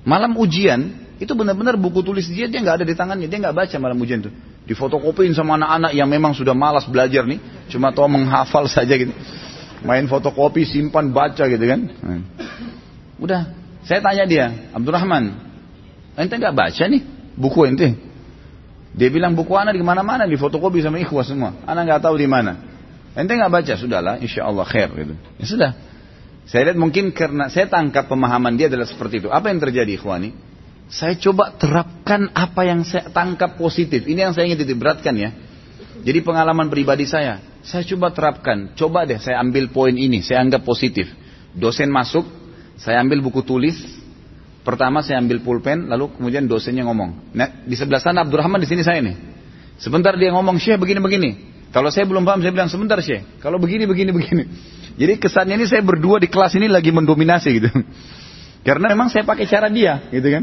A: malam ujian itu benar-benar buku tulis dia dia nggak ada di tangannya, dia nggak baca malam ujian itu. Difotokopiin sama anak-anak yang memang sudah malas belajar nih, cuma tahu menghafal saja gitu. Main fotokopi, simpan, baca gitu kan. Nah. Udah, saya tanya dia, Abdurrahman, ente nggak baca nih buku ente? Dia bilang buku anak di mana-mana di fotokopi sama ikhwah semua. Anak nggak tahu di mana. Ente nggak baca, sudahlah, insya Allah khair gitu. Ya sudah. Saya lihat mungkin karena saya tangkap pemahaman dia adalah seperti itu. Apa yang terjadi ikhwani? Saya coba terapkan apa yang saya tangkap positif. Ini yang saya ingin diberatkan ya. Jadi pengalaman pribadi saya, saya coba terapkan. Coba deh saya ambil poin ini, saya anggap positif. Dosen masuk, saya ambil buku tulis. Pertama saya ambil pulpen, lalu kemudian dosennya ngomong. Nah, di sebelah sana Abdurrahman di sini saya nih. Sebentar dia ngomong, Syekh begini-begini. Kalau saya belum paham, saya bilang sebentar Syekh. Kalau begini, begini, begini. Jadi kesannya ini saya berdua di kelas ini lagi mendominasi gitu. Karena memang saya pakai cara dia, gitu kan.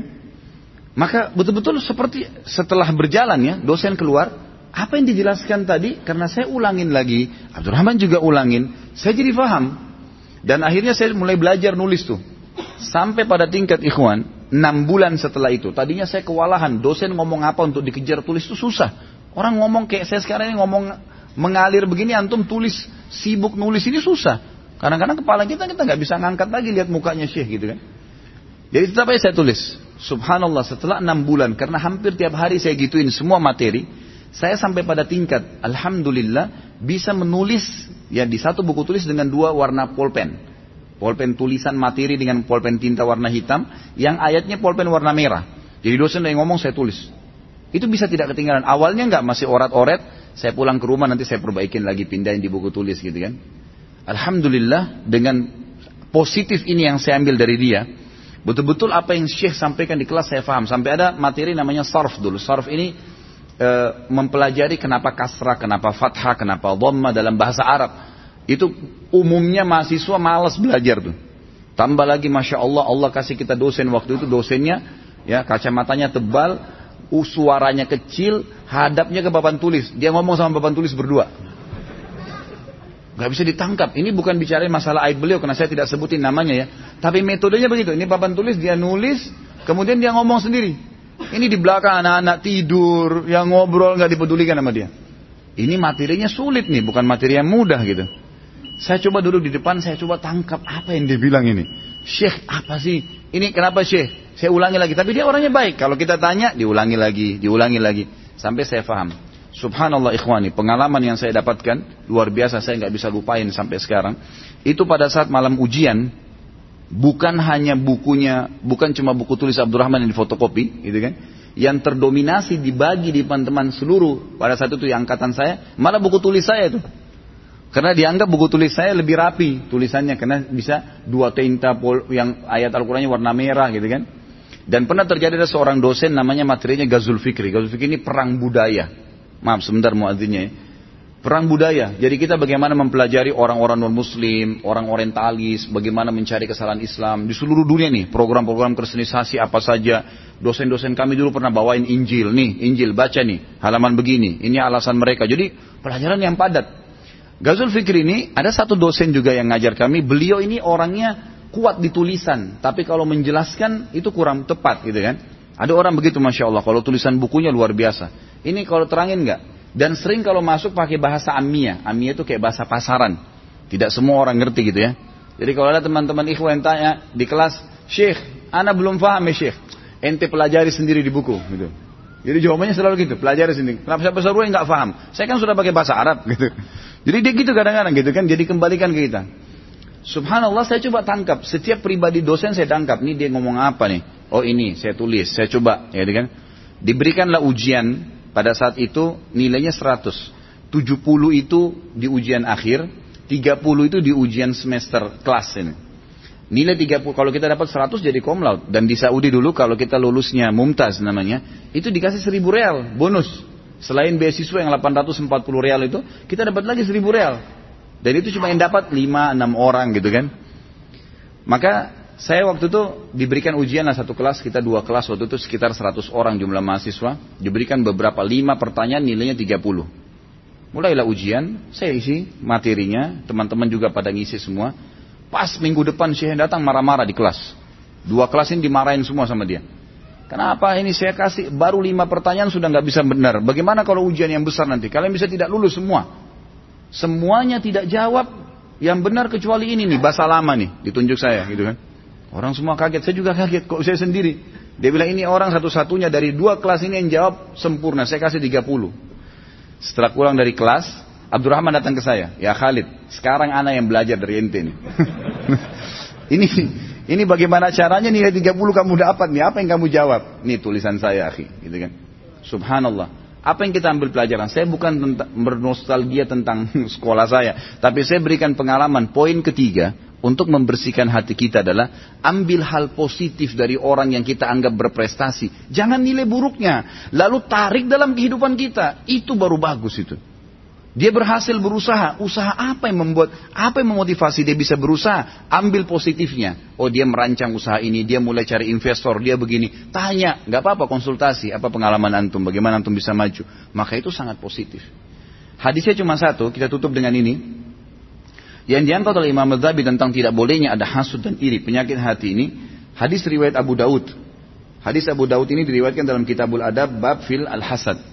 A: Maka betul-betul seperti setelah berjalan ya, dosen keluar, apa yang dijelaskan tadi, karena saya ulangin lagi, Abdurrahman juga ulangin, saya jadi paham. Dan akhirnya saya mulai belajar nulis tuh. Sampai pada tingkat ikhwan, enam bulan setelah itu, tadinya saya kewalahan, dosen ngomong apa untuk dikejar tulis itu susah. Orang ngomong kayak saya sekarang ini ngomong mengalir begini, antum tulis, sibuk nulis ini susah. Kadang-kadang kepala kita kita nggak bisa ngangkat lagi lihat mukanya syekh gitu kan. Jadi tetap aja saya tulis. Subhanallah setelah enam bulan karena hampir tiap hari saya gituin semua materi, saya sampai pada tingkat alhamdulillah bisa menulis ya di satu buku tulis dengan dua warna pulpen. Pulpen tulisan materi dengan pulpen tinta warna hitam, yang ayatnya pulpen warna merah. Jadi dosen yang ngomong saya tulis. Itu bisa tidak ketinggalan. Awalnya nggak masih orat-oret, saya pulang ke rumah nanti saya perbaikin lagi pindahin di buku tulis gitu kan. Alhamdulillah dengan positif ini yang saya ambil dari dia, betul-betul apa yang Syekh sampaikan di kelas saya paham. Sampai ada materi namanya sarf dulu. Sarf ini e, mempelajari kenapa kasrah, kenapa fathah, kenapa dhamma dalam bahasa Arab. Itu umumnya mahasiswa malas belajar tuh. Tambah lagi Masya Allah, Allah kasih kita dosen waktu itu dosennya, ya kacamatanya tebal, suaranya kecil, hadapnya ke papan tulis. Dia ngomong sama papan tulis berdua. Gak bisa ditangkap. Ini bukan bicara masalah aib beliau karena saya tidak sebutin namanya ya. Tapi metodenya begitu. Ini papan tulis dia nulis, kemudian dia ngomong sendiri. Ini di belakang anak-anak tidur, yang ngobrol nggak dipedulikan sama dia. Ini materinya sulit nih, bukan materi yang mudah gitu. Saya coba duduk di depan, saya coba tangkap apa yang dia bilang ini. Syekh, apa sih? Ini kenapa Syekh? Saya ulangi lagi. Tapi dia orangnya baik. Kalau kita tanya, diulangi lagi, diulangi lagi. Sampai saya paham. Subhanallah ikhwani, pengalaman yang saya dapatkan luar biasa saya nggak bisa lupain sampai sekarang. Itu pada saat malam ujian, bukan hanya bukunya, bukan cuma buku tulis Abdurrahman yang difotokopi, gitu kan? Yang terdominasi dibagi di teman-teman seluruh pada saat itu yang angkatan saya, malah buku tulis saya itu. Karena dianggap buku tulis saya lebih rapi tulisannya karena bisa dua tinta yang ayat Al-Qur'annya warna merah gitu kan. Dan pernah terjadi ada seorang dosen namanya materinya Gazul Fikri. Gazul Fikri ini perang budaya. Maaf sebentar muadzinnya ya. Perang budaya. Jadi kita bagaimana mempelajari orang-orang non-muslim, orang orientalis, bagaimana mencari kesalahan Islam. Di seluruh dunia nih, program-program kristenisasi apa saja. Dosen-dosen kami dulu pernah bawain Injil. Nih, Injil, baca nih. Halaman begini. Ini alasan mereka. Jadi pelajaran yang padat. Gazul Fikri ini, ada satu dosen juga yang ngajar kami. Beliau ini orangnya kuat di tulisan. Tapi kalau menjelaskan itu kurang tepat gitu kan. Ada orang begitu Masya Allah. Kalau tulisan bukunya luar biasa. Ini kalau terangin nggak? Dan sering kalau masuk pakai bahasa amia. Amia itu kayak bahasa pasaran. Tidak semua orang ngerti gitu ya. Jadi kalau ada teman-teman ikhwan yang tanya di kelas, Syekh, ana belum paham ya Syekh. Ente pelajari sendiri di buku gitu. Jadi jawabannya selalu gitu, pelajari sendiri. Kenapa saya yang nggak paham? Saya kan sudah pakai bahasa Arab gitu. Jadi dia gitu kadang-kadang gitu kan, jadi kembalikan ke kita. Subhanallah saya coba tangkap, setiap pribadi dosen saya tangkap. Nih dia ngomong apa nih? Oh ini saya tulis, saya coba, ya kan? Diberikanlah ujian pada saat itu nilainya 100. 70 itu di ujian akhir, 30 itu di ujian semester kelas ini. Nilai 30 kalau kita dapat 100 jadi komlaut dan di Saudi dulu kalau kita lulusnya mumtaz namanya, itu dikasih 1000 real bonus. Selain beasiswa yang 840 real itu, kita dapat lagi 1000 real. Dan itu cuma yang dapat 5 6 orang gitu kan. Maka saya waktu itu diberikan ujian lah satu kelas, kita dua kelas waktu itu sekitar 100 orang jumlah mahasiswa. Diberikan beberapa lima pertanyaan nilainya 30. Mulailah ujian, saya isi materinya, teman-teman juga pada ngisi semua. Pas minggu depan saya datang marah-marah di kelas. Dua kelas ini dimarahin semua sama dia. Kenapa ini saya kasih baru lima pertanyaan sudah nggak bisa benar. Bagaimana kalau ujian yang besar nanti? Kalian bisa tidak lulus semua. Semuanya tidak jawab yang benar kecuali ini nih bahasa lama nih ditunjuk saya gitu kan. Orang semua kaget, saya juga kaget kok saya sendiri. Dia bilang ini orang satu-satunya dari dua kelas ini yang jawab sempurna, saya kasih 30. Setelah pulang dari kelas, Abdurrahman datang ke saya, ya Khalid, sekarang anak yang belajar dari ente nih. ini ini bagaimana caranya nilai 30 kamu dapat nih, apa yang kamu jawab? Nih tulisan saya akhi, gitu kan. Subhanallah. Apa yang kita ambil pelajaran? Saya bukan tentang, bernostalgia tentang sekolah saya, tapi saya berikan pengalaman. Poin ketiga untuk membersihkan hati kita adalah ambil hal positif dari orang yang kita anggap berprestasi. Jangan nilai buruknya, lalu tarik dalam kehidupan kita. Itu baru bagus itu. Dia berhasil berusaha. Usaha apa yang membuat, apa yang memotivasi dia bisa berusaha? Ambil positifnya. Oh dia merancang usaha ini, dia mulai cari investor, dia begini. Tanya, nggak apa-apa konsultasi, apa pengalaman antum, bagaimana antum bisa maju. Maka itu sangat positif. Hadisnya cuma satu, kita tutup dengan ini. Yang diangkat oleh Imam Al-Dhabi tentang tidak bolehnya ada hasud dan iri, penyakit hati ini. Hadis riwayat Abu Daud. Hadis Abu Daud ini diriwayatkan dalam Kitabul Adab bab fil al-hasad.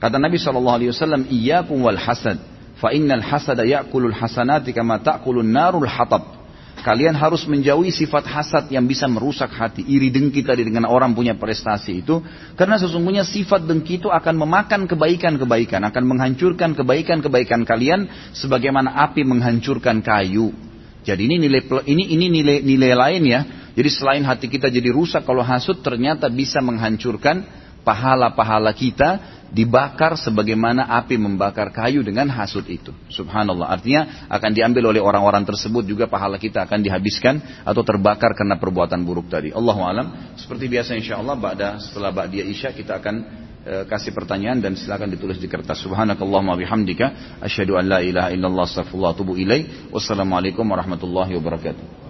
A: Kata Nabi Shallallahu Alaihi Wasallam, "Iyyakum wal hasad, fa innal hasada ya'kulul hasanati kama ta'kulun narul hatab." Kalian harus menjauhi sifat hasad yang bisa merusak hati, iri dengki tadi dengan orang punya prestasi itu. Karena sesungguhnya sifat dengki itu akan memakan kebaikan-kebaikan, akan menghancurkan kebaikan-kebaikan kalian sebagaimana api menghancurkan kayu. Jadi ini nilai ini ini nilai nilai lain ya. Jadi selain hati kita jadi rusak kalau hasud ternyata bisa menghancurkan pahala-pahala kita dibakar sebagaimana api membakar kayu dengan hasut itu. Subhanallah. Artinya akan diambil oleh orang-orang tersebut juga pahala kita akan dihabiskan atau terbakar karena perbuatan buruk tadi. Allahu alam. Seperti biasa insya Allah ba'da setelah ba'diyah isya kita akan e, kasih pertanyaan dan silakan ditulis di kertas. Subhanakallahumma bihamdika asyhadu an la ilaha illallah astaghfirullah atubu ilaik. Wassalamualaikum warahmatullahi wabarakatuh.